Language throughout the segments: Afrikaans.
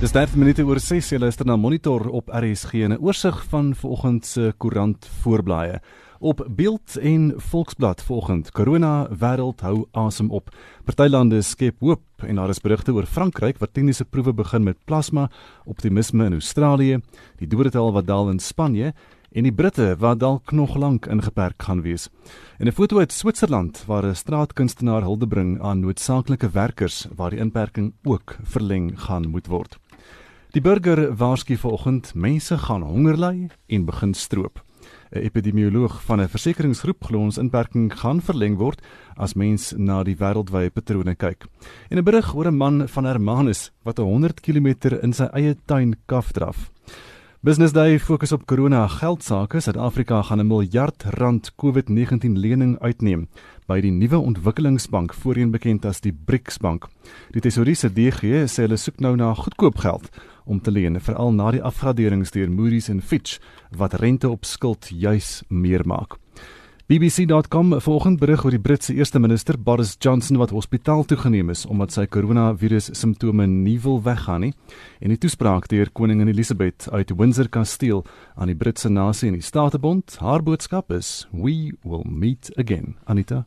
Dis 30 minute oor 6 jy luister na Monitor op RSG en 'n oorsig van vanoggend se koerant voorblaaie. Op Beeld en Volksblad vanoggend, Corona wêreld hou asem op. Party lande skep hoop en daar is berigte oor Frankryk wat kliniese proewe begin met plasma, optimisme in Australië, die dodetal wat daal in Spanje en die Britte wat dalk nog lank ingeperk gaan wees. En 'n foto uit Switserland waar 'n straatkunstenaar hulde bring aan noodsaaklike werkers waar die inperking ook verleng gaan moet word. Die burger waarsku vanoggend mense gaan honger ly en begin stroop. 'n Epidemioloog van 'n versekeringsgroep glo ons inperking gaan verleng word as mens na die wêreldwye patrone kyk. En 'n berig oor 'n man van Hermanus wat 100 km in sy eie tuin kaf draf. Business Day fokus op corona geldsaake. Suid-Afrika gaan 'n miljard rand COVID-19 lening uitneem by die nuwe ontwikkelingsbank, voorheen bekend as die BRICS bank. Die tesourier se DG sê hulle soek nou na goedkoop geld om te leen, veral na die afgraderings deur Moody's en Fitch wat rente op skuld juis meer maak. BBC.com volgens berig oor die Britse eerste minister Boris Johnson wat hospitaal toegeneem is omdat sy koronavirus simptome nie wil weggaan nie. En die toespraak deur koningin Elizabeth uit Windsor Kasteel aan die Britse nasie en die Statebond haar boodskap is we will meet again. Anita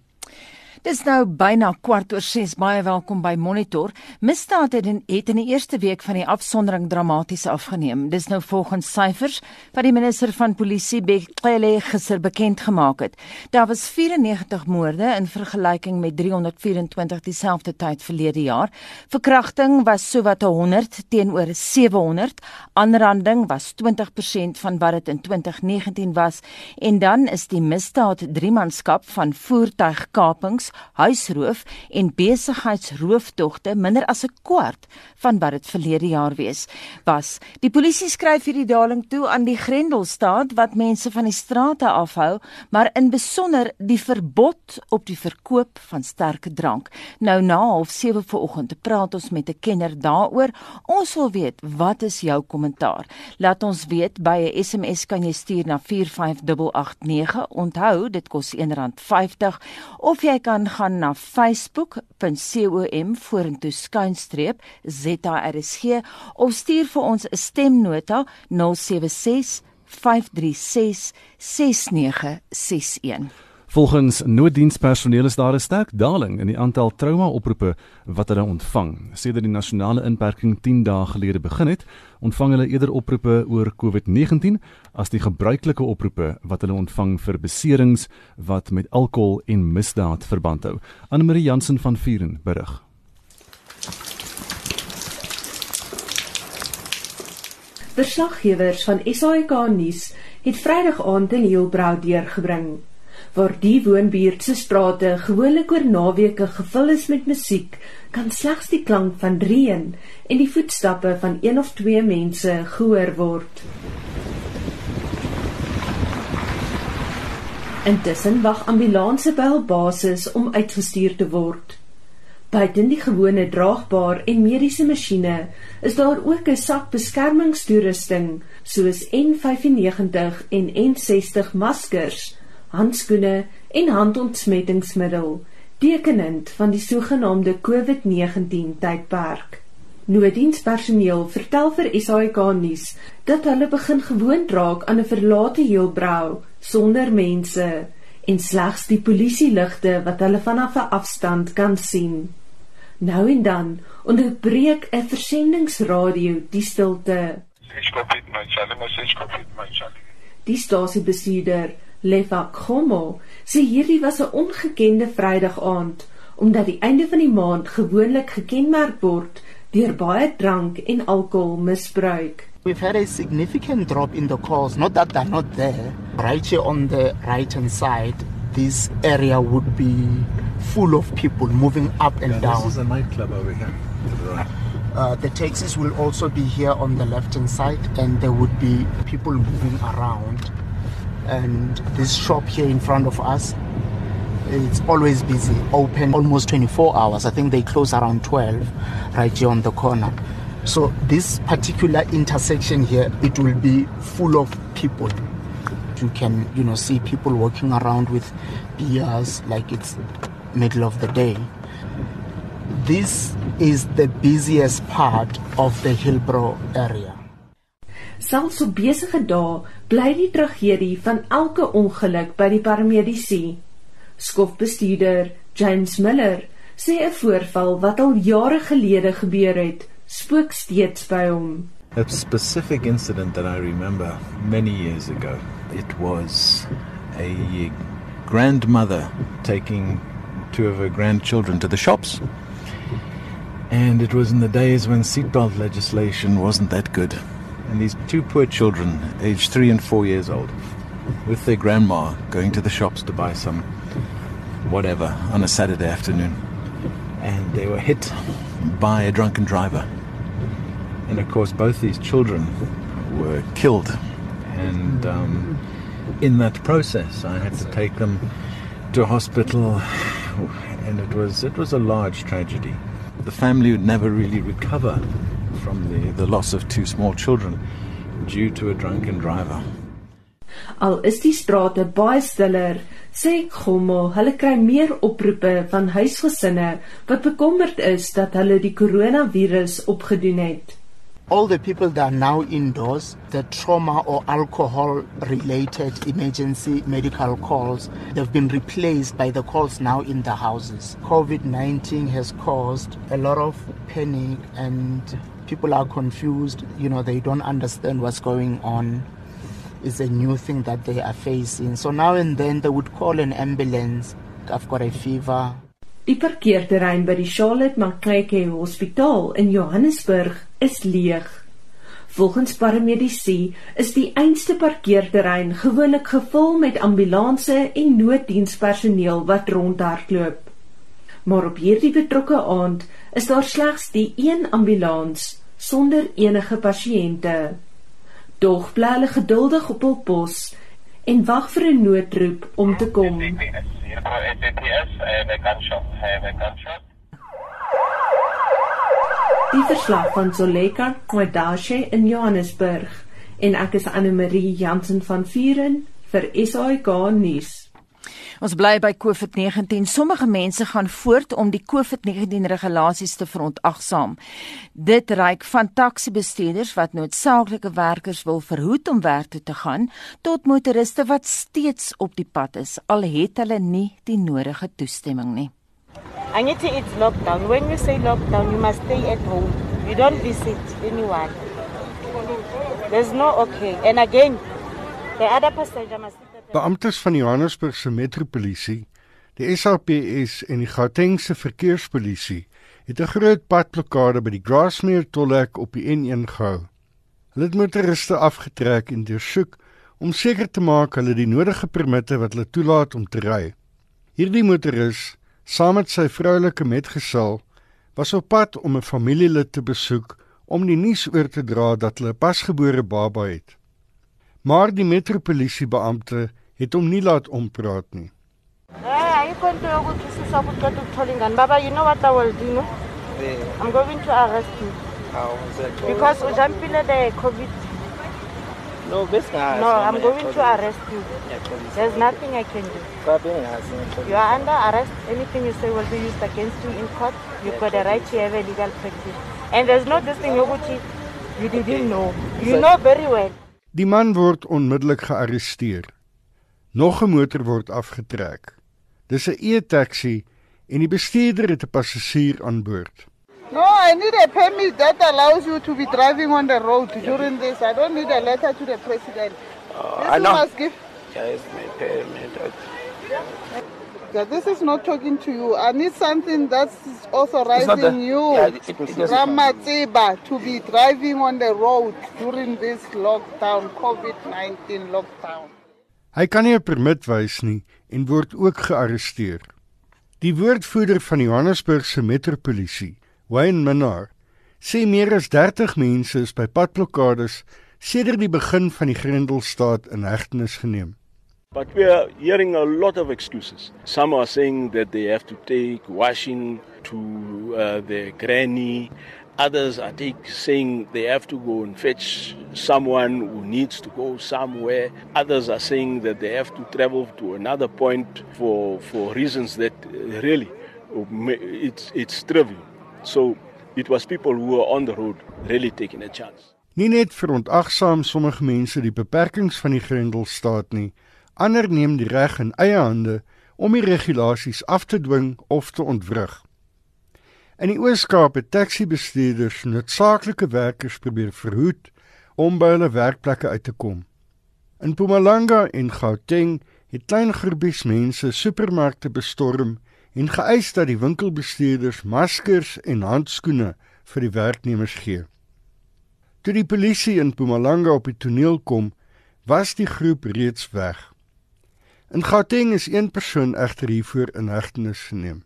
Dis nou byna kwart oor 6. Baie welkom by Monitor. Misdaad het in, het in die eerste week van die afsondering dramaties afgeneem. Dis nou volgens syfers wat die minister van polisie Bekele gister bekend gemaak het. Daar was 94 moorde in vergelyking met 324 dieselfde tyd verlede jaar. Verkrachting was sowat 100 teenoor 700. Aanranding was 20% van wat dit in 2019 was en dan is die misdaad driemanskap van voertuigkapings huisroof en besigheidsroofdogte minder as 'n kwart van wat dit verlede jaar wees was. Die polisie skryf hierdie daling toe aan die Grendelstaat wat mense van die strate afhou, maar in besonder die verbod op die verkoop van sterk drank. Nou na half 7 vanoggend praat ons met 'n kenner daaroor. Ons wil weet, wat is jou kommentaar? Laat ons weet by 'n SMS kan jy stuur na 45889. Onthou, dit kos R1.50 of jy kan kan gaan na facebook.com vorentoe skuinstreep ZRSG of stuur vir ons 'n stemnota 076 536 6961. Volgens nooddienspersoneel is daar 'n sterk daling in die aantal trauma-oproepe wat hulle ontvang. Sedert die nasionale inperking 10 dae gelede begin het, ontvang hulle eerder oproepe oor COVID-19 as die gebruikelike oproepe wat hulle ontvang vir beserings wat met alkohol en misdaad verband hou. Anne-Marie Jansen van Vuren berig. Verslaggewers van SAK nuus het Vrydag aand in Hielbrau deurgebring waar die woonbuurt se strate gewoonlik oor naweke gevul is met musiek, kan slegs die klank van reën en die voetstappe van een of twee mense gehoor word. Intussen wag ambulanse by hul basis om uitgestuur te word. Buiten die gewone draagbaar en mediese masjiene is daar ook 'n sak beskermingstoerusting soos N95 en N60 maskers handskoene en handontsmettingsmiddel, tekenend van die sogenaamde COVID-19 tydperk. Noodienspersoneel vertel vir SAK nuus dat hulle begin gewoond raak aan 'n verlate heelbrau sonder mense en slegs die polisieligte wat hulle vanaf 'n afstand kan sien. Nou en dan onderbreek 'n versendingsradio die stilte. Die stasiebestuurder Lefa Khomo sê hierdie was 'n ongekende Vrydag aand omdat die einde van die maand gewoonlik gekenmerk word deur baie drank en alkoholmisbruik. We've had a significant drop in the calls, not that they're not there. Right here on the right hand side, this area would be full of people moving up and yeah, down. This is a nightclub over here. Right. Uh, the taxis will also be here on the left hand side, and there would be people moving around. And this shop here in front of us it's always busy open almost 24 hours. I think they close around 12 right here on the corner. So this particular intersection here it will be full of people. You can you know see people walking around with beers like it's middle of the day. This is the busiest part of the Hillbrow area. Selfs op besige dae bly die tragedie van elke ongeluk by die paramedici. Skofbestuurder James Miller sê 'n voorval wat al jare gelede gebeur het, spook steeds by hom. A specific incident that I remember many years ago. It was a grandmother taking two of her grandchildren to the shops. And it was in the days when seatbelt legislation wasn't that good. And these two poor children, aged three and four years old, with their grandma going to the shops to buy some whatever on a Saturday afternoon. And they were hit by a drunken driver. And of course, both these children were killed. And um, in that process, I had to take them to hospital, and it was it was a large tragedy. The family would never really recover from the, the loss of two small children due to a drunken driver. Al is die strate baie stiller, sê Gomo, hulle kry meer oproepe van huisgesinne wat bekommerd is dat hulle die koronavirus opgedoen het. all the people that are now indoors, the trauma or alcohol related emergency medical calls, they've been replaced by the calls now in the houses. COVID 19 has caused a lot of panic and people are confused. You know, they don't understand what's going on. It's a new thing that they are facing. So now and then they would call an ambulance. I've got a fever. Die parkeerterrein by die Charlotte Maclake Hospitaal in Johannesburg is leeg. Volgens paramedici is die einste parkeerterrein gewoonlik gevul met ambulanse en nooddienspersoneel wat rondhardloop. Maar op hierdie betrokke aand is daar slegs die een ambulans sonder enige pasiënte. Dog bly hulle geduldig op hul pos en wag vir 'n noodroep om te kom. Die verslag van Zoleka Kwadashe in Johannesburg en ek is Anne Marie Jansen van Vuren vir SAK nuus. Ons bly by COVID-19. Sommige mense gaan voort om die COVID-19 regulasies te verontagsaam. Dit reik van taxi-bestuurders wat noodsaaklike werkers wil verhoed om werk toe te gaan, tot motoriste wat steeds op die pad is al het hulle nie die nodige toestemming nie. Angithi it's lockdown. When you say lockdown, you must stay at home. You don't visit anyone. There's no okay. And again, the other passenger must Beamptes van die Johannesburgse Metropolisie, die SAPS en die Gautengse Verkeerspolisie het 'n groot padblokkade by die Grasmere tolhek op die N1 gehou. Hulle het motoriste afgetrek en deursoek om seker te maak hulle die nodige permitte wat hulle toelaat om te ry. Hierdie motoris, saam met sy vroulike metgesel, was op pad om 'n familielid te besoek om die nuus oor te dra dat hulle 'n pasgebore baba het. Maar die metropolisiebeampte het hom nie laat ompraat nie. Hey, into yokuthisisa ukuqeda ukuthola ingane. Baba, you know what I will do? No? I'm going to arrest you. How is that? Because ujampile the COVID. No, besingazi. No, I'm going to arrest you. There's nothing I can do. You are under arrest. Anything you say will be used against you in court. You've got a right to have a legal practice. And there's no this thing yokuthi you didn't know. You know very well. Die man word onmiddellik gearresteer. Nog 'n motor word afgetrek. Dis 'n e-taxi en die bestuurder het 'n passasier aan boord. No, I need a permit that allows you to be driving on the road during this. I don't need a letter to the president. Uh, This I know. must give. Yes, my permit. Yeah, this is not talking to you. I need something that's authorizing the- you, Yeah, it- it doesn't- Ramatsiba, to be driving on the road during this lockdown, COVID-19 lockdown. Hy kan nie 'n permit wys nie en word ook gearresteer. Die woordvoerder van die Johannesburgse Metropolisie, Wayne Minnar, sê meer as 30 mense is by padblokkades sedert die begin van die Grendelstaat in hegtenis geneem. But we are hearing a lot of excuses. Some are saying that they have to take washing to uh, their granny. Others are take, saying they have to go and fetch someone who needs to go somewhere. Others are saying that they have to travel to another point for, for reasons that uh, really uh, it's, it's trivial. So it was people who were on the road really taking a chance. Nie net verontagsaam sommige mense die beperkings van die Grendelstaat nie, ander neem die reg in eie hande om die regulasies af te dwing of te ontwrig. In die Oos-Kaap het taxi-bestuurders noodsaaklike werkers probeer verhoed om by hulle werkplekke uit te kom. In Mpumalanga en Gauteng het klein groepies mense supermarkte bestorm en geëis dat die winkelbestuurders maskers en handskoene vir die werknemers gee. Toe die polisie in Mpumalanga op die toneel kom, was die groep reeds weg. In Gauteng is een persoon egter hiervoor in hegtenis geneem.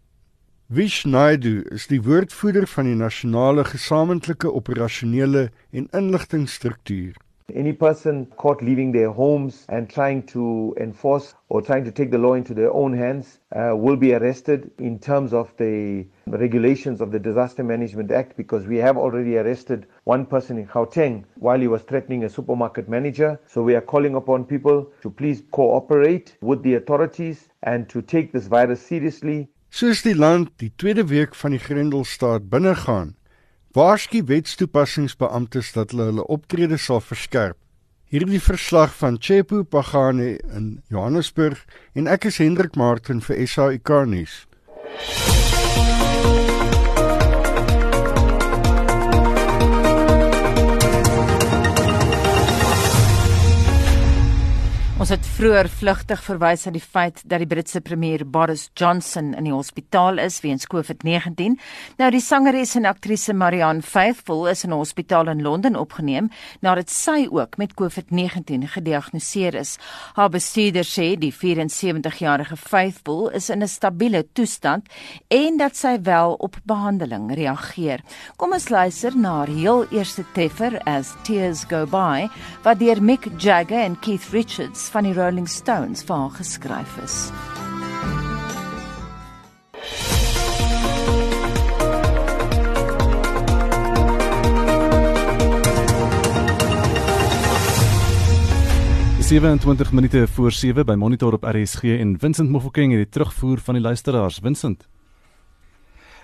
Vish Naidu is die woordvoerder van die nasionale gesamentlike operasionele en inligtingstruktuur. Any person caught leaving their homes and trying to enforce or trying to take the law into their own hands uh, will be arrested in terms of the regulations of the Disaster Management Act because we have already arrested one person in Gauteng while he was threatening a supermarket manager. So we are calling upon people to please cooperate with the authorities and to take this virus seriously. Soos die land die tweede week van die Grendelstaat binnegaan, Waarskynlik wetstoepassingsbeamptes dat hulle hulle optrede sal verskerp. Hierdie verslag van Chepo Pagane in Johannesburg en ek is Hendrik Martin vir SAK nuus. Ons het vroeër vlugtig verwys na die feit dat die Britse premier Boris Johnson in die hospitaal is weens COVID-19. Nou die sangeres en aktrise Marianne Faithfull is in 'n hospitaal in Londen opgeneem nadat sy ook met COVID-19 gediagnoseer is. Haar bestuurder sê die 74-jarige Faithfull is in 'n stabiele toestand en dat sy wel op behandeling reageer. Kom ons luister na haar heel eerste treffer as Tears Go By wat deur Mick Jagger en Keith Richards van die Rolling Stones vir haar geskryf is. Sewe 20 minute voor 7 by Monitor op RSG en Vincent Mofokeng het die terugvoer van die luisteraars. Vincent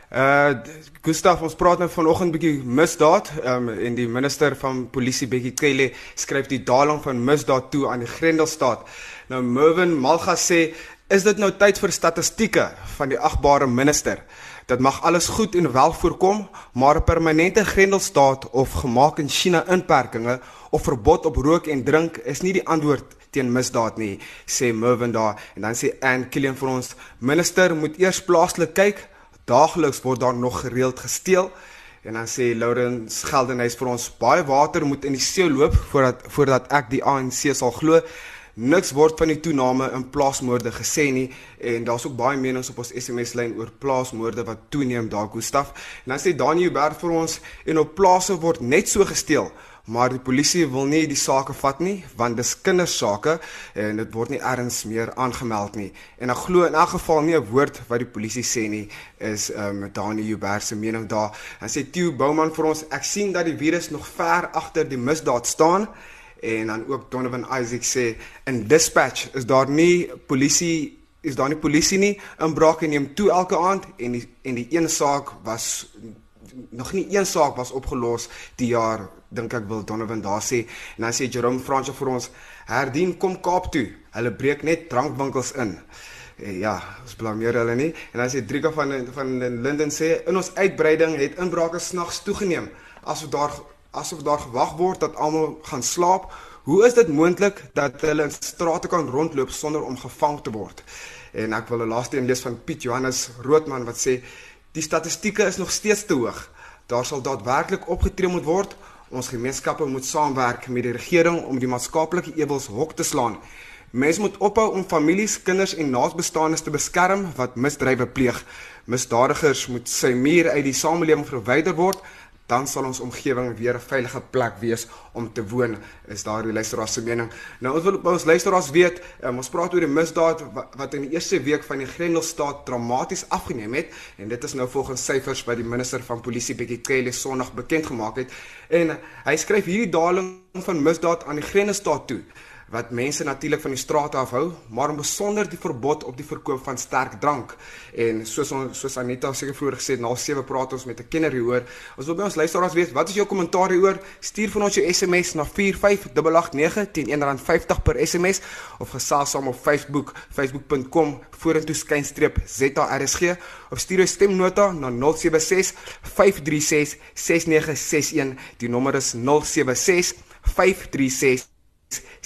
Uh Gustav, ons praat nou vanoggend bietjie misdaad um, en die minister van polisie Bekkie Cele skryf die daling van misdaad toe aan die Grendelstaat. Nou Mervin Malga sê, "Is dit nou tyd vir statistieke van die agbare minister? Dit mag alles goed en wel voorkom, maar 'n permanente Grendelstaat of gemaak in China inperkings of verbod op rook en drink is nie die antwoord teen misdaad nie," sê Mervin daar en dan sê Ann Killian vir ons, "Minister moet eers plaaslik kyk." Daagliks word daar nog gereeld gesteel. En dan sê Lourens Geldenhuys vir ons baie water moet in die see loop voordat voordat ek die ANC sal glo. Niks word van die toename in plaasmoorde gesê nie en daar's ook baie menings op ons SMS lyn oor plaasmoorde wat toeneem daar Gustaf. En dan sê Daniel Berg vir ons en op plase word net so gesteel maar die polisie wil nie die saak vat nie want dis kindersake en dit word nie erns meer aangemeld nie. En ek glo in elk geval nie 'n woord wat die polisie sê nie is ehm um, Dani Huber se mening daar. En sê Theo Bouman vir ons ek sien dat die virus nog ver agter die misdaad staan. En dan ook Donovan Isaac sê in dispatch is daar nie polisie is daar nie polisie nie. Inbrake neem toe elke aand. En die en die een saak was nog nie een saak was opgelos die jaar dink ek wil Donovan daar sê. En dan sê Jerome Franse vir ons herdien kom Kaap toe. Hulle breek net drankwinkels in. En ja ons blameer hulle nie. En dan sê Drika van van Linden sê in ons uitbreiding het inbrake snags toegeneem. Asof daar asof daar gewag word dat almal gaan slaap hoe is dit moontlik dat hulle in strate kan rondloop sonder om gevang te word? En ek wil 'n laaste een lees van Piet Johannes Roodman wat sê die statistieke is nog steeds te hoog. Daar sal daadwerklik opgetree moet word Ons gemeenskappe moet saamwerk met die regering om die maatskaplike ewels hok te slaan. Mense moet ophou om families, kinders en naasbestaanes te beskerm wat misdrywe pleeg. Misdadigers moet sy muur uit die samelewing verwyder word dan sal ons omgewing weer 'n veilige plek wees om te woon is daar die luisteraars se mening. Nou ons wil ons luisteraars weet um, ons praat oor die misdaad wat, in die eerste week van die Grendelstaat dramaties afgeneem het en dit is nou volgens syfers wat die minister van polisie Bekkie Cele Sondag bekend gemaak het. En hy skryf hierdie daling van misdaad aan die Grendelstaat toe wat mense natuurlik van die straat af hou, maar besonder die verbod op die verkoop van sterk drank. En soos ons soos Aneta seker vroeër gesê het, na 7 praat ons met 'n kenner hieroor. Ons wil by ons luisteraars weet, wat is jou kommentaar hieroor? Stuur vir ons jou SMS na 45889 teen R1.50 per SMS of gesels saam op Facebook, facebook.com vorentoe skynstreep ZARSG of stuur 'n stemnota na 076 536 6961. Die nommer is 076 536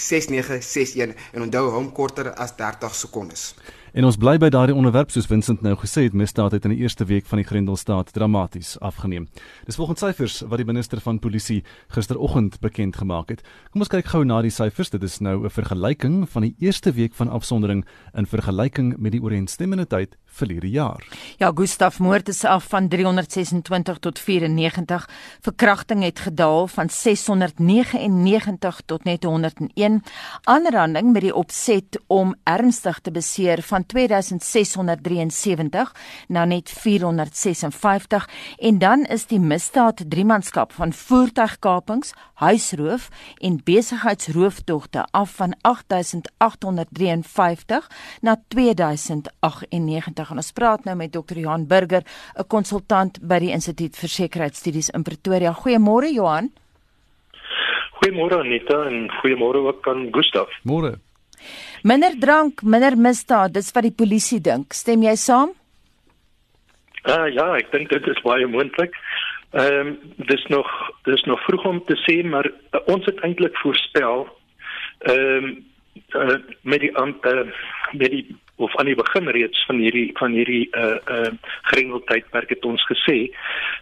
6961 en onthou hom korter as 30 sekondes. En ons bly by daardie onderwerp soos Vincent nou gesê het, misdaad het in die eerste week van die Grendelstaat dramaties afgeneem. Dis volgens syfers wat die minister van polisie gisteroggend bekend gemaak het. Kom ons kyk gou na die syfers. Dit is nou 'n vergelyking van die eerste week van afsondering in vergelyking met die ooreenstemmende tyd verlede jaar. Ja, Gustaf moord is af van 326 tot 94. Verkrachting het gedaal van 699 tot net 101. Aanranding met die opset om ernstig te beseer van 2673 na net 456 en dan is die misdaad driemanskap van voertuigkapings, huisroof en besigheidsrooftogte af van 8853 na 2098 en ons praat nou met Dr. Johan Burger, 'n konsultant by die Instituut vir Sekuriteitsstudies in Pretoria. Goeiemôre Johan. Goeiemôre Anita en goeiemôre ook aan Gustaf. Môre. Minder drank, minder misdaad, dis wat die polisie dink. Stem jy saam? Uh, ja, ek dink dit is baie moontlik. Ehm um, dis nog dis nog vroeg om te sê, maar uh, ons het eintlik voorspel ehm um, uh, met die uh, met die of aan die begin reeds van hierdie van hierdie uh uh grendeltydperk het ons gesê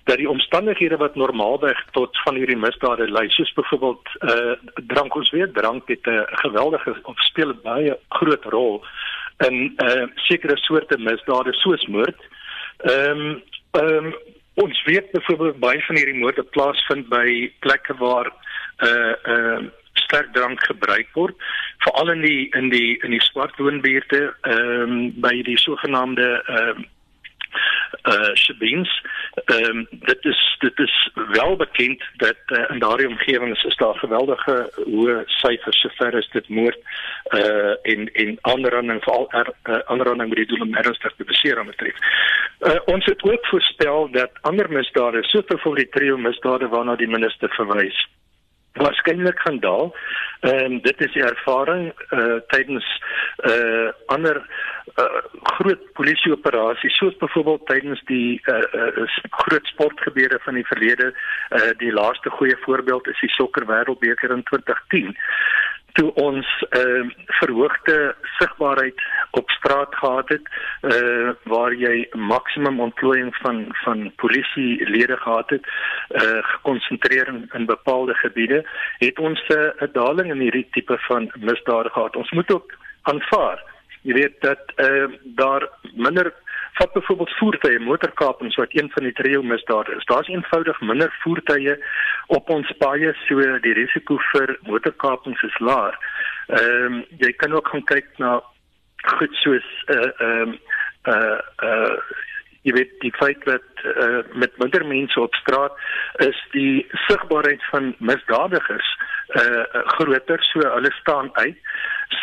dat die omstandighede wat normaalweg tot van hierdie misdade lei soos byvoorbeeld uh drank ons weet drank het 'n geweldige of speel baie groot rol in uh sekere soorte misdade soos moord. Ehm um, ehm um, ons weet byvoorbeeld baie van hierdie moorde plaasvind by plekke waar uh uh sterk drank gebruik word veral in die in die in die swart woonbuurte ehm um, by die sogenaamde ehm um, uh Shabins ehm um, dit is dit is wel bekend dat uh, in daardie omgewings is daar geweldige hoë syfers sover as dit moord uh en en aanranding veral er, uh, aanranding met die doel om ernstig te beseer aan betref. Uh ons het ook voorspel dat ander misdade soos byvoorbeeld die trio misdade waarna die minister verwys waarskynlik gaan daal. Ehm um, dit is die ervaring uh tydens uh ander uh groot polisieoperasies soos byvoorbeeld tydens die uh, uh groot sportgebeure van die verlede. Uh die laaste goeie voorbeeld is die sokker wêreldbeker in 2010 toe ons ehm uh, verhoogde sigbaarheid op straat gehad het eh uh, waar jy maksimum ontplooiing van van polisielede gehad het eh uh, gekonsentreer in, in bepaalde gebiede het ons 'n uh, daling in hierdie tipe van misdade gehad. Ons moet ook aanvaar jy weet dat eh uh, daar minder vat byvoorbeeld voertuie motorkapings wat een van die trio misdade is. Daar's eenvoudig minder voertuie op ons paaie so die risiko vir motorkapings is laag. Ehm um, jy kan ook gaan kyk na goed soos uh, ehm uh, uh uh jy weet die feit dat uh, met minder mense op straat is die sigbaarheid van misdadigers uh groter so hulle staan uit.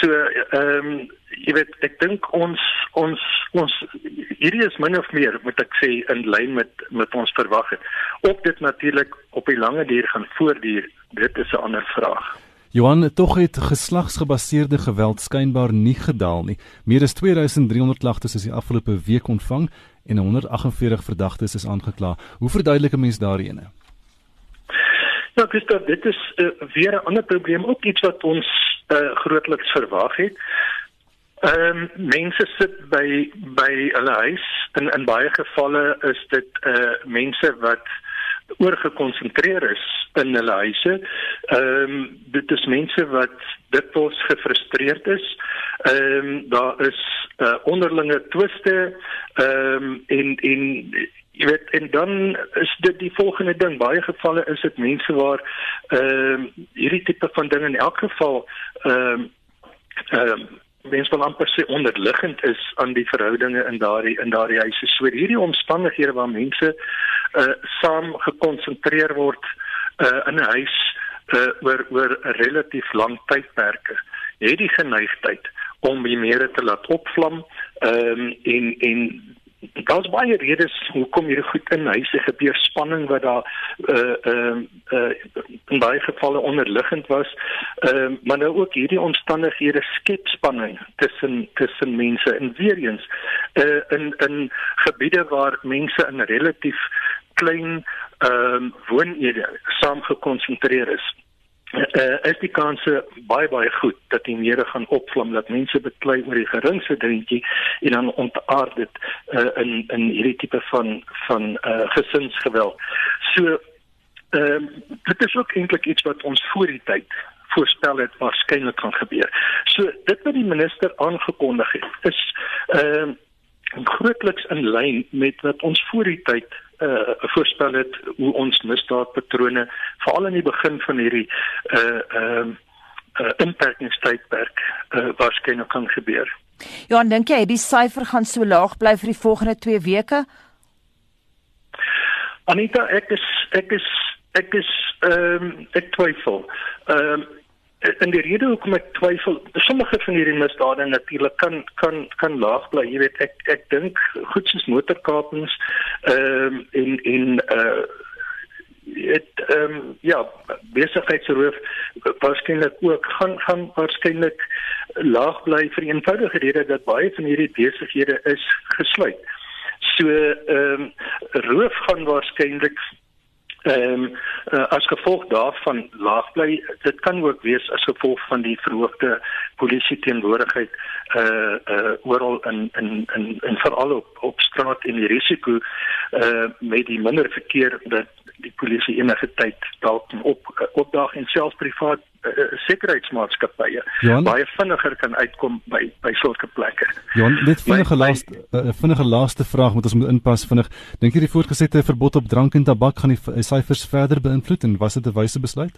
So ehm um, jy weet ek dink ons ons ons hierdie is min of meer moet ek sê in lyn met met ons verwag het. Op dit natuurlik op die lange duur gaan voortduur. Dit is 'n ander vraag. Johan, tog het geslagsgebaseerde geweld skynbaar nie gedaal nie. Meer as 2300 klagtes is die afgelope week ontvang en 148 verdagtes is aangekla. Hoe verduidelik 'n mens daarin? Ja, Gustav, dit is uh, weer 'n ander probleem, ook iets wat ons uh, grootliks verwag het. Ehm um, mense sit by by hulle huis in in baie gevalle is dit uh mense wat oorgekonsentreer is in hulle huise. Ehm um, dit is mense wat dikwels gefrustreerd is. Ehm um, daar is uh onderlinge twiste ehm um, en en jy weet en dan is dit die volgende ding. Baie gevalle is dit mense waar ehm uh, hierdie tipe van dinge in elk geval ehm uh, ehm uh, mens van amper sê onderliggend is aan die verhoudinge in daardie in daardie huise. So hierdie omstandighede waar mense uh saam gekonsentreer word uh in 'n huis uh oor oor 'n relatief lang tydperke het die geneigtheid om die mere te laat opvlam ehm um, en en daar's baie redes hoekom hierdie goed in huise gebeur spanning wat daar uh uh, uh, in baie gevalle onderliggend was. Uh, maar nou ook hierdie omstandighede skep spanning tussen tussen mense. En weer eens uh in in gebiede waar mense in relatief klein ehm um, woonhede saam gekonsentreer is uh, is die kanse baie baie goed dat die mere gaan opvlam dat mense beklei oor die geringste dingetjie en dan ontaard dit uh, in in hierdie tipe van van uh, gesinsgeweld. So ehm uh, dit is ook eintlik iets wat ons voor die tyd voorspel het waarskynlik gaan gebeur. So dit wat die minister aangekondig het is ehm uh, grootliks in lyn met wat ons voor die tyd uh voorspel het hoe ons misdaadpatrone veral in die begin van hierdie uh ehm uh, uh, inperkingstydperk uh waarskynlik kan gebeur. Ja, dink jy die syfer gaan so laag bly vir die volgende 2 weke? Anita, ek is ek is ek is ehm um, ek twyfel. Ehm um, en die rede hoekom ek twyfel, sommige van hierdie misdade natuurlik kan kan kan laag bly. Jy weet ek ek dink goed soos motorkapings ehm um, en en uh dit ehm um, ja, besigheidsroof waarskynlik ook gaan gaan waarskynlik laag bly vir die eenvoudige rede dat baie van hierdie besighede is gesluit. So ehm um, roof gaan waarskynlik ehm um, as gevolg daarvan laag bly dit kan ook wees as gevolg van die verhoogde polisie teenwoordigheid uh uh oral in in in in veral op op straat en die risiko uh met die minder verkeer dat die polisie enige tyd dalk op opdaag en selfs privaat uh, sekuriteitsmaatskappye baie vinniger kan uitkom by by sulke plekke. Ja, net vinnige laaste uh, vinnige laaste vraag moet ons moet inpas vinnig. Dink jy die voortgesette verbod op drank en tabak gaan die syfers verder beïnvloed en was dit 'n wyse besluit?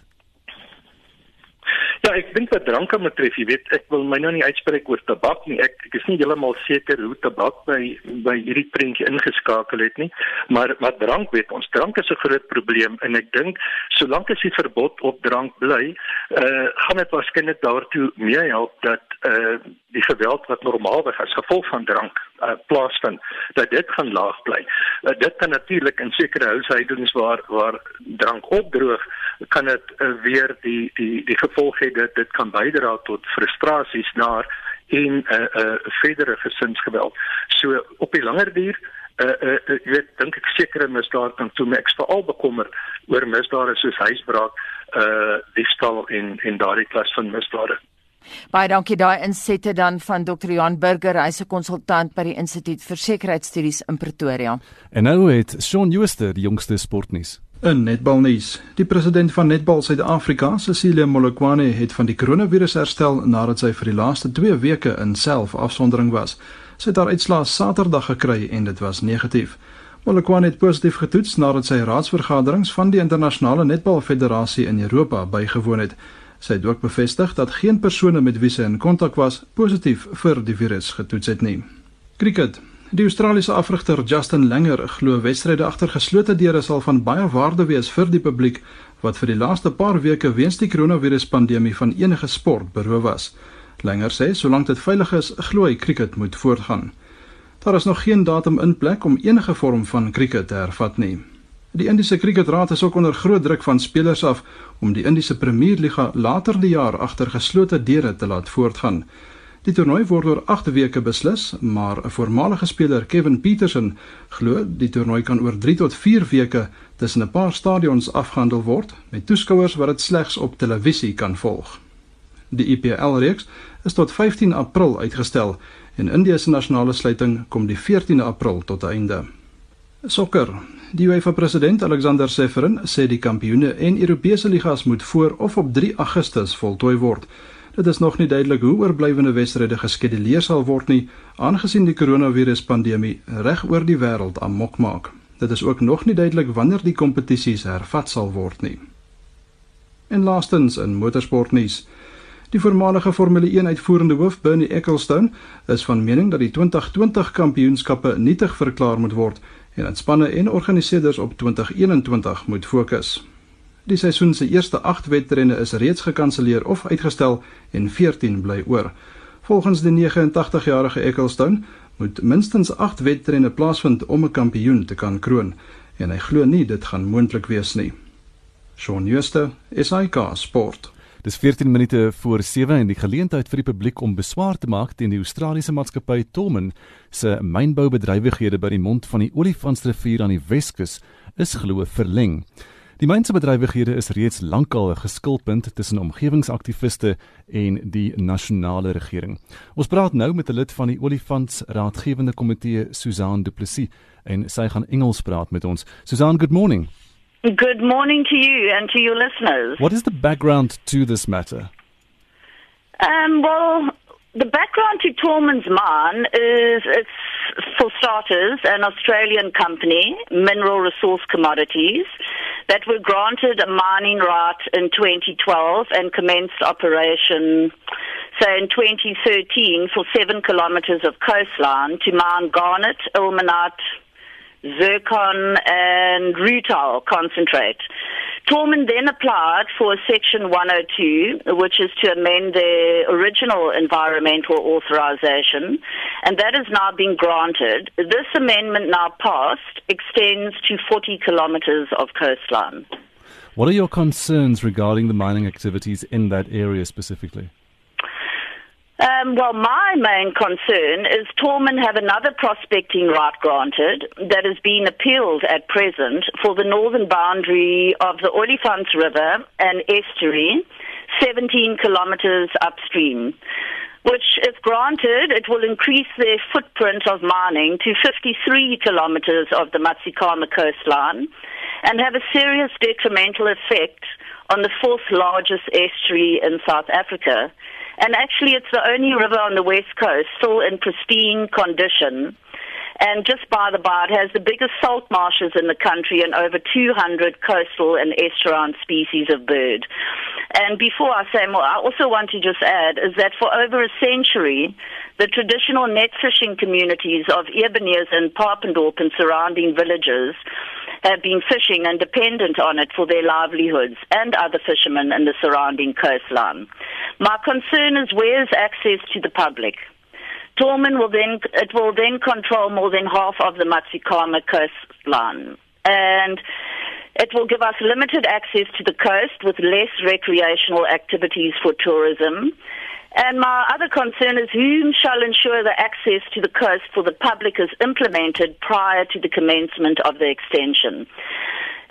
Ja, ek dink wat drank kan betref, jy weet, ek wil my nou nie uitspreek oor tabak nie. Ek ek is nie heeltemal seker hoe tabak by by hierdie prentjie ingeskakel het nie, maar maar drank weet ons, drank is 'n groot probleem en ek dink solank as die verbod op drank bly, eh uh, gaan dit waarskynlik daartoe mee help dat eh uh, die geweld wat normaalweg as gevolg van drank uh, plaasvind dat dit gaan laag bly. Uh, dit kan natuurlik in sekere huishoudings waar waar drank opdroog, kan dit uh, weer die die die gevolg dat dit kan bydra tot frustrasies na en 'n uh, 'n uh, verdere gesinsgeweld. So op die langer duur uh uh ek weet dink ek sekere misdade kan toe ek veral bekommer oor misdade soos huisbraak uh diefstal en en daardie klas van misdade. Baie dankie daai insette dan van Dr. Johan Burger, hy's 'n konsultant by die Instituut vir Sekuriteitsstudies in Pretoria. En nou het Shaun Schuster die jongste sportnuus. In netbalnuus, die president van Netbal Suid-Afrika, Cecilia Molokwane, het van die koronavirus herstel nadat sy vir die laaste 2 weke in self-afsondering was. Sy het haar uitslae Saterdag gekry en dit was negatief. Molokwane het positief getoets nadat sy raadsvergaderings van die internasionale netbalfederasie in Europa bygewoon het. Sy het ook bevestig dat geen persone met wie sy in kontak was positief vir die virus getoets het nie. Cricket. Die Australiese afrigter Justin Langer glo wedstryde agter geslote deure sal van baie waarde wees vir die publiek wat vir die laaste paar weke weens die koronaviruspandemie van enige sport beroof was. Langer sê solank dit veilig is, glo hy cricket moet voortgaan. Daar is nog geen datum in plek om enige vorm van cricket te hervat nie. Die Indiese Kriketraad is ook onder groot druk van spelers af om die Indiese Premierliga later die jaar agter geslote deure te laat voortgaan. Die toernooi word oor 8 weke beslis, maar 'n voormalige speler, Kevin Peterson, glo die toernooi kan oor 3 tot 4 weke tussen 'n paar stadions afgehandel word met toeskouers wat dit slegs op televisie kan volg. Die IPL-reeks is tot 15 April uitgestel en Indië se nasionale sluiting kom die 14de April tot einde. Sokker. Die UEFA president Alexander Seferin sê die kampioene en Europese ligas moet voor of op 3 Augustus voltooi word. Dit is nog nie duidelik hoe oorblywende wedstryde geskeduleer sal word nie, aangesien die koronaviruspandemie reg oor die wêreld amok maak. Dit is ook nog nie duidelik wanneer die kompetisies hervat sal word nie. En laastens in motorsportnuus. Die voormalige Formule 1 uitvoerende hoof Bernie Ecclestone is van mening dat die 2020 kampioenskappe nietig verklaar moet word en dat spanne en organiseerders op 2021 moet fokus. Die seisoen se eerste 8 wedrenne is reeds gekanselleer of uitgestel en 14 bly oor. Volgens die 89-jarige Ecclestone moet minstens 8 wedrenne plaasvind om 'n kampioen te kan kroon en hy glo nie dit gaan moontlik wees nie. Shaun Schuster, SAK Sport. Dis 14 minute voor 7 en die geleentheid vir die publiek om beswaar te maak teen die Australiese maatskappy Tomen se mynboubedrywighede by die mond van die Olifantsrivier aan die Weskus is glo verleng. Die mynse bedrywighede is reeds lankal 'n geskilpunt tussen omgewingsaktiviste en die nasionale regering. Ons praat nou met 'n lid van die Olifants Raadgewende Komitee, Susan Du Plessis, en sy gaan Engels praat met ons. Susan, good morning. Good morning to you and to your listeners. What is the background to this matter? Um, well, the background to Tormans Mine is it's, for starters, an Australian company, Mineral Resource Commodities, that were granted a mining right in 2012 and commenced operation, So in 2013 for seven kilometres of coastline to mine garnet, ilmenite, zircon, and rutile concentrate. Tormund then applied for Section 102, which is to amend the original environmental authorization, and that has now been granted. This amendment now passed extends to 40 kilometers of coastline. What are your concerns regarding the mining activities in that area specifically? Um, well, my main concern is Tormund have another prospecting right granted that is being appealed at present for the northern boundary of the Olifants River and estuary, 17 kilometres upstream. Which, if granted, it will increase their footprint of mining to 53 kilometres of the Matsikama coastline and have a serious detrimental effect on the fourth largest estuary in South Africa. And actually, it's the only river on the west coast still in pristine condition. And just by the by, it has the biggest salt marshes in the country and over 200 coastal and estuarine species of bird. And before I say more, I also want to just add is that for over a century, the traditional net fishing communities of Ebenezer and Papendorp and surrounding villages have been fishing and dependent on it for their livelihoods and other fishermen in the surrounding coastline. My concern is where's access to the public? Tormund will then it will then control more than half of the Matsikama coastline. And it will give us limited access to the coast with less recreational activities for tourism. And my other concern is whom shall ensure the access to the coast for the public is implemented prior to the commencement of the extension.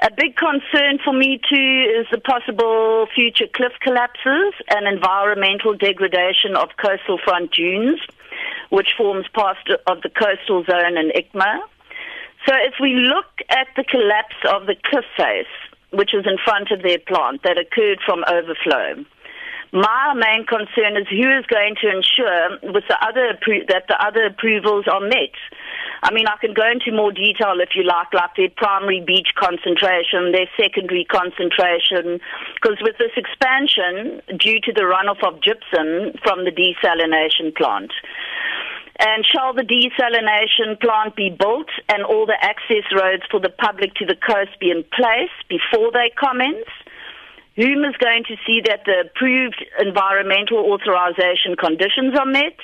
A big concern for me too is the possible future cliff collapses and environmental degradation of coastal front dunes, which forms part of the coastal zone in ICMA. So if we look at the collapse of the cliff face, which is in front of their plant that occurred from overflow, my main concern is who is going to ensure with the other that the other approvals are met. I mean, I can go into more detail if you like, like their primary beach concentration, their secondary concentration, because with this expansion, due to the runoff of gypsum from the desalination plant, and shall the desalination plant be built and all the access roads for the public to the coast be in place before they commence? Whom is going to see that the approved environmental authorization conditions are met?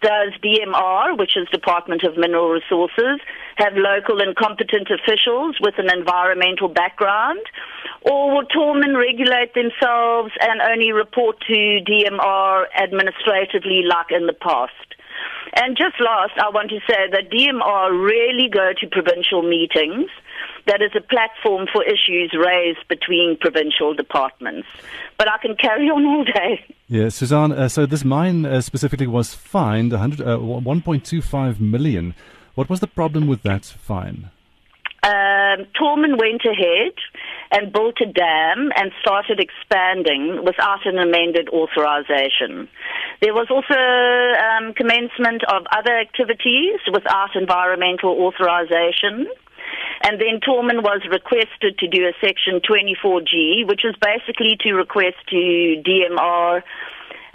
Does DMR, which is Department of Mineral Resources, have local and competent officials with an environmental background? Or will Tormund regulate themselves and only report to DMR administratively like in the past? And just last, I want to say that DMR rarely go to provincial meetings. That is a platform for issues raised between provincial departments. But I can carry on all day. Yeah, Suzanne, uh, so this mine uh, specifically was fined 100, uh, 1.25 million. What was the problem with that fine? Um, Tormund went ahead and built a dam and started expanding without an amended authorization. There was also um, commencement of other activities without environmental authorization. And then Tormund was requested to do a Section 24G, which is basically to request to DMR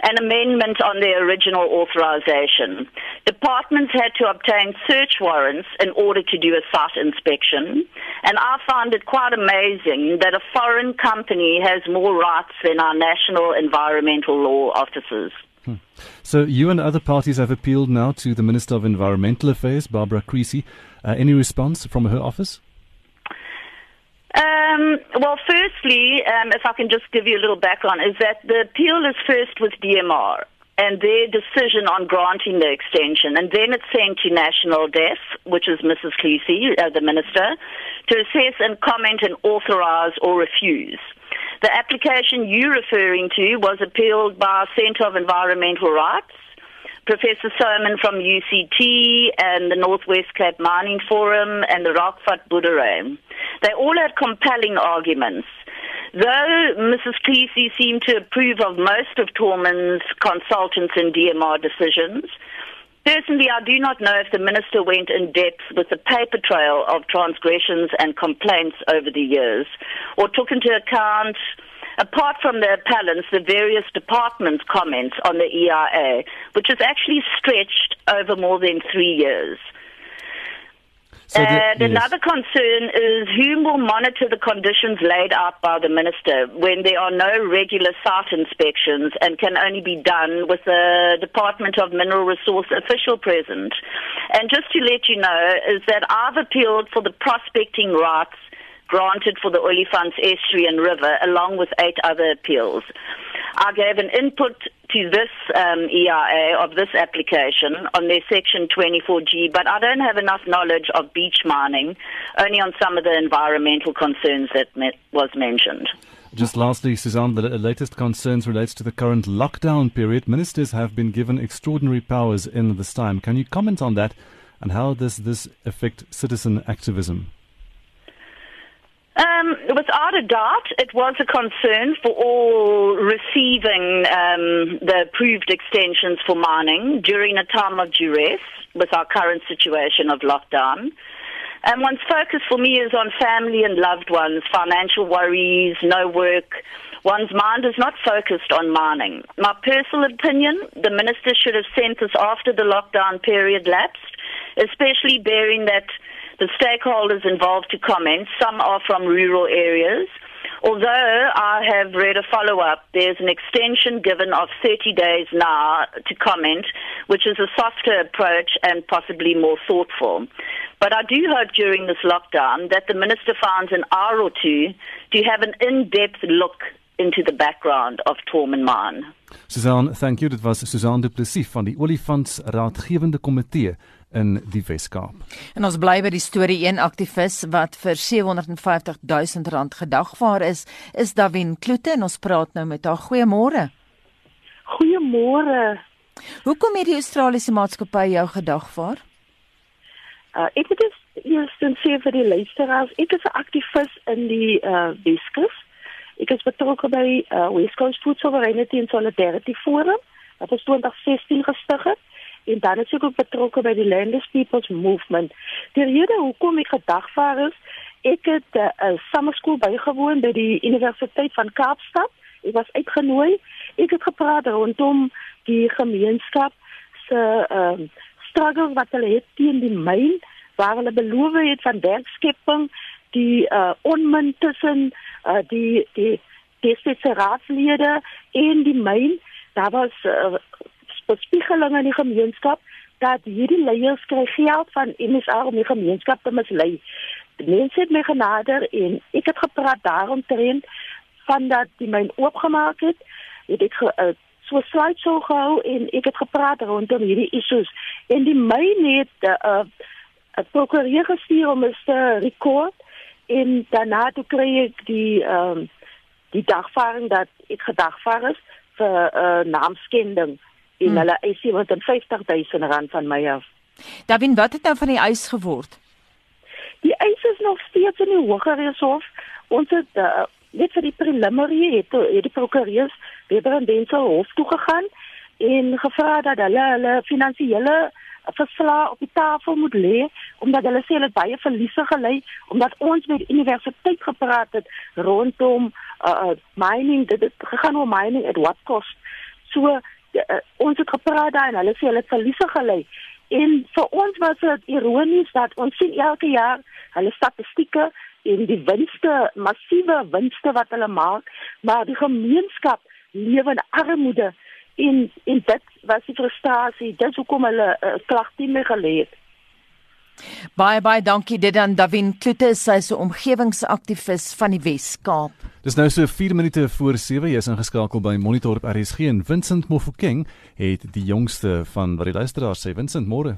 an amendment on their original authorization. Departments had to obtain search warrants in order to do a site inspection, and I found it quite amazing that a foreign company has more rights than our national environmental law officers. Hmm. So you and other parties have appealed now to the Minister of Environmental Affairs, Barbara Creasy. Uh, any response from her office? Um, well, firstly, um, if I can just give you a little background, is that the appeal is first with DMR and their decision on granting the extension, and then it's sent to National DEF, which is Mrs. Cleese, uh, the minister, to assess and comment and authorize or refuse. The application you're referring to was appealed by Centre of Environmental Rights, Professor Soman from UCT and the Northwest Cape Mining Forum and the Rockfort Boerdery. They all had compelling arguments. Though Mrs. Cleese seemed to approve of most of Torman's consultants and DMR decisions, personally I do not know if the minister went in depth with the paper trail of transgressions and complaints over the years, or took into account apart from the appellants, the various departments' comments on the EIA, which is actually stretched over more than three years. So the- and yes. another concern is who will monitor the conditions laid out by the minister when there are no regular site inspections and can only be done with the Department of Mineral Resource official present. And just to let you know, is that I've appealed for the prospecting rights granted for the Olifants Estuary and River, along with eight other appeals. I gave an input to this um, EIA of this application on their Section 24G, but I don't have enough knowledge of beach mining, only on some of the environmental concerns that me- was mentioned. Just lastly, Suzanne, the latest concerns relates to the current lockdown period. Ministers have been given extraordinary powers in this time. Can you comment on that and how does this affect citizen activism? Um, without a doubt, it was a concern for all receiving um, the approved extensions for mining during a time of duress with our current situation of lockdown. And one's focus for me is on family and loved ones, financial worries, no work. One's mind is not focused on mining. My personal opinion, the minister should have sent this after the lockdown period lapsed, especially bearing that the stakeholders involved to comment, some are from rural areas. Although I have read a follow up, there's an extension given of 30 days now to comment, which is a softer approach and possibly more thoughtful. But I do hope during this lockdown that the minister finds an hour or two to have an in depth look into the background of Tormen Mine. Suzanne, thank you. Dit was Suzanne Du Plessis van die Olifants Raadgewende Komitee in die Wes-Kaap. En ons bly by die storie een aktivis wat vir 750 000 rand gedagvaar is, is Davin Kloete en ons praat nou met haar. Goeiemôre. Goeiemôre. Hoekom het die Australiese maatskappy jou gedagvaar? Uh, ek het dus eerstens sê vir die luisteraars, ek is 'n aktivis in die uh, Weskus. Ek is betrokke by uh, West Coast Food Sovereignty and Solidarity Forum wat ons 2016 gestig het en dan is ek ook betrokke by die Landless People's Movement. Die rede hoekom ek gedagvaar is, ek het 'n uh, summerskool bygewoon by die Universiteit van Kaapstad. Ek was uitgenooi. Ek het gepraat rondom die gemeenskap se ehm uh, struggles wat hulle het teen die myn waar hulle beloof het van werkskepping die uh, onmin tussen uh, die die die raadslede en die myn daar was uh, bespiegeling in die gemeenskap dat hierdie leiers kry geld van MSA om die gemeenskap te mislei. Die mense het my genader en ek het gepraat daarom tereen van dat die myn oopgemaak het. Het ek ge, uh, so slide so gehou en ek het gepraat rondom hierdie issues en die myn het 'n uh, 'n prokureur gestuur om te rekord en daarna toe kry ek die um, die dagvaarding dat ek gedagvaar is vir 'n uh, naamskending en Hmm. hulle eis 750 000 rand van my af. Davin, wat het nou van die eis geword? Die eis is nog steeds in die Hooggeregshof. Ons het uh, net vir die preliminary het, het die prokureurs weer in Denzel hof toe gegaan en gevra dat hulle hulle finansiële verslae op die tafel moet lê omdat hulle sê hulle baie verliese gelei omdat ons met die universiteit gepraat het rondom uh, mining dit het gegaan oor mining at what cost So uh, ons het gepraat daai en hulle sê hulle het verliese gelei. En vir ons was dit ironies dat ons sien elke jaar hulle statistieke en die winste, massiewe winste wat hulle maak, maar die gemeenskap lewe in armoede en en dit was die frustrasie, dit hoekom hulle uh, klag nie meer gelê het. Baie baie dankie dit aan Davin Klute, sy is 'n omgewingsaktivis van die Wes-Kaap. Dis nou so 4 minute voor 7, jy is ingeskakel by Monitor op RSG en Vincent Mofokeng het die jongste van wat die luisteraars sê. Vincent, môre.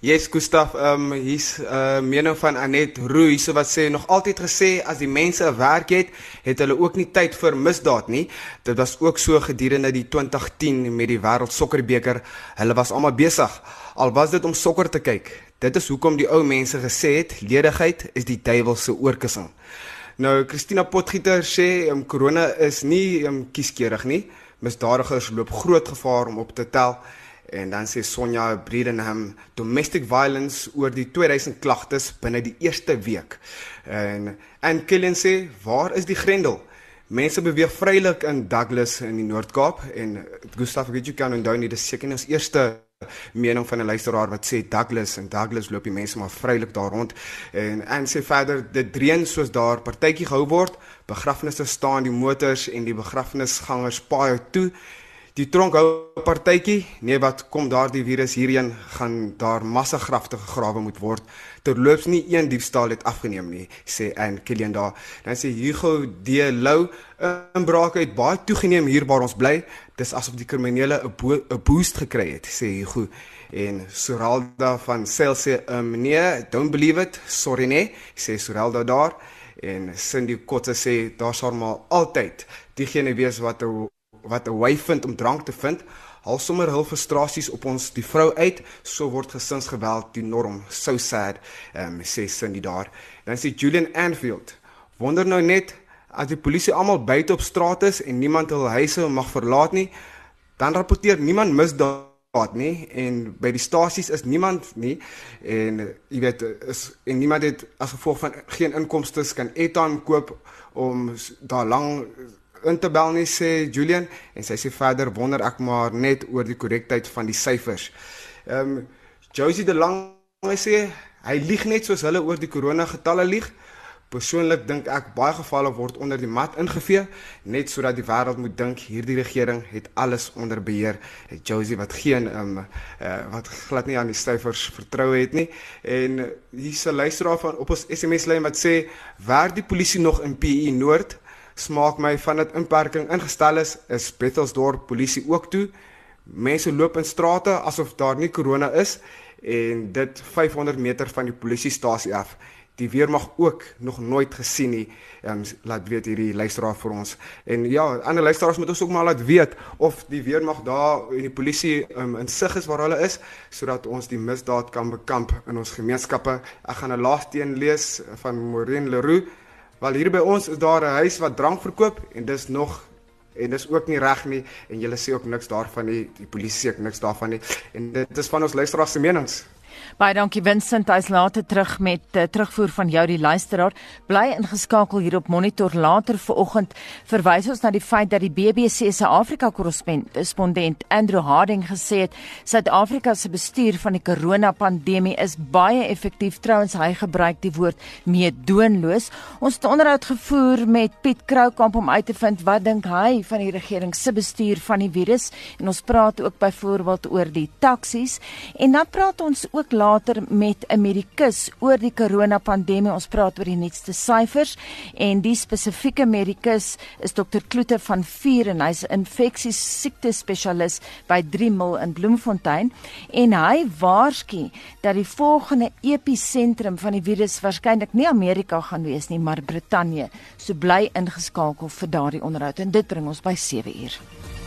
Yes, Gustaf, ehm um, hier's 'n uh, mening van Anet Roo hierso wat sê nog altyd gesê as die mense 'n werk het, het hulle ook nie tyd vir misdaad nie. Dit was ook so gedurende die 2010 met die Wêreld Sokkerbeker. Hulle was almal besig al was dit om sokker te kyk. Dit is hoekom die ou mense gesê het ledigheid is die duiwel se oorkussing. Nou Christina Potgieter sê um, corona is nie um, kieskeurig nie. Misdadigers loop groot gevaar om op te tel. En dan sê Sonja Bredenham domestic violence oor die 2000 klagtes binne die eerste week. En en Killen sê waar is die grendel? Mense beweeg vrylik in Douglas in die Noord-Kaap en Gustaf weet jy kan onthou nie dis seker ons eerste mening van 'n luisteraar wat sê Douglas en Douglas loop die mense maar vrylik daar rond. En en sê verder dit dreun soos daar partytjie gehou word. Begrafnisse staan die motors en die begrafnisgangers paai toe. Die tronk hou partytjie. Nee wat kom daardie virus hierheen? Gaan daar massa grafte gegrawe moet word. Terloops nie een diefstal het afgeneem nie sê Ann Killian daar. Dan sê Hugo D. Lou inbrake het baie toegeneem hier waar ons bly dis asof die kriminele 'n bo boost gekry het sê Hugo en Soralda van Sel sê um, nee don't believe it sorry nee sê Soralda daar en Cindy Kotse sê daar sal maar altyd diegene wees wat 'n wat 'n wy vind om drank te vind, haal sommer hul frustrasies op ons die vrou uit, so word gesinsgeweld die norm. So sad, um, sê Cindy daar. Dan sê Julian Anfield, wonder nou net as die polisie almal buite op straat is en niemand hul huise mag verlaat nie, dan rapporteer niemand misdaad nie en by die stasies is niemand nie en jy weet is en niemand het as gevolg van geen inkomste kan airtime koop om daar lank in te bel nie sê Julian en sy sê verder wonder ek maar net oor die korrektheid van die syfers. Ehm um, Josie de Lange sê hy lieg net soos hulle oor die korona getalle lieg. Persoonlik dink ek baie gevalle word onder die mat ingevee net sodat die wêreld moet dink hierdie regering het alles onder beheer. Josie wat geen um, uh, wat glad nie aan die syfers vertroue het nie en hier's 'n luisteraar van op ons SMS lyn wat sê werk die polisie nog in PE Noord? smaak my van dit inperking ingestel is, is Bethelsdorp polisie ook toe. Mense loop in strate asof daar nie korona is en dit 500 meter van die polisiestasie af. Die weermag ook nog nooit gesien nie. Ehm um, laat weet hierdie luisteraar vir ons. En ja, ander luisteraars moet ons ook maar laat weet of die weermag daar en die polisie um, in sig is waar hulle is sodat ons die misdaad kan bekamp in ons gemeenskappe. Ek gaan 'n laaste een lees van Maureen Leroux. Wel hier by ons is daar 'n huis wat drank verkoop en dis nog en dis ook nie reg nie en julle sê ook niks daarvan nie. Die polisie sê ook niks daarvan nie. En dit is van ons luisteraars se menings. Baie dankie Vincent, hy's later terug met uh, terugvoer van jou die luisteraar. Bly ingeskakel hier op Monitor later vanoggend. Verwys ons na die feit dat die BBC se Afrika korrespondent Andrew Harding gesê het Suid-Afrika se bestuur van die corona-pandemie is baie effektief. Trouwens, hy gebruik die woord meedoenloos. Ons het onderhoud gevoer met Piet Kroukamp om uit te vind wat dink hy van die regering se bestuur van die virus en ons praat ook byvoorbeeld oor die taksies en dan praat ons ook later met 'n medikus oor die koronapandemie. Ons praat oor die nuutste syfers en die spesifieke medikus is dokter Kloete van Vuur en hy's 'n infeksies siekte spesialis by 3 Mil in Bloemfontein en hy waarsku dat die volgende episentrum van die virus waarskynlik nie Amerika gaan wees nie, maar Brittanje. So bly ingeskakel vir daardie onderhoud en dit bring ons by 7 uur.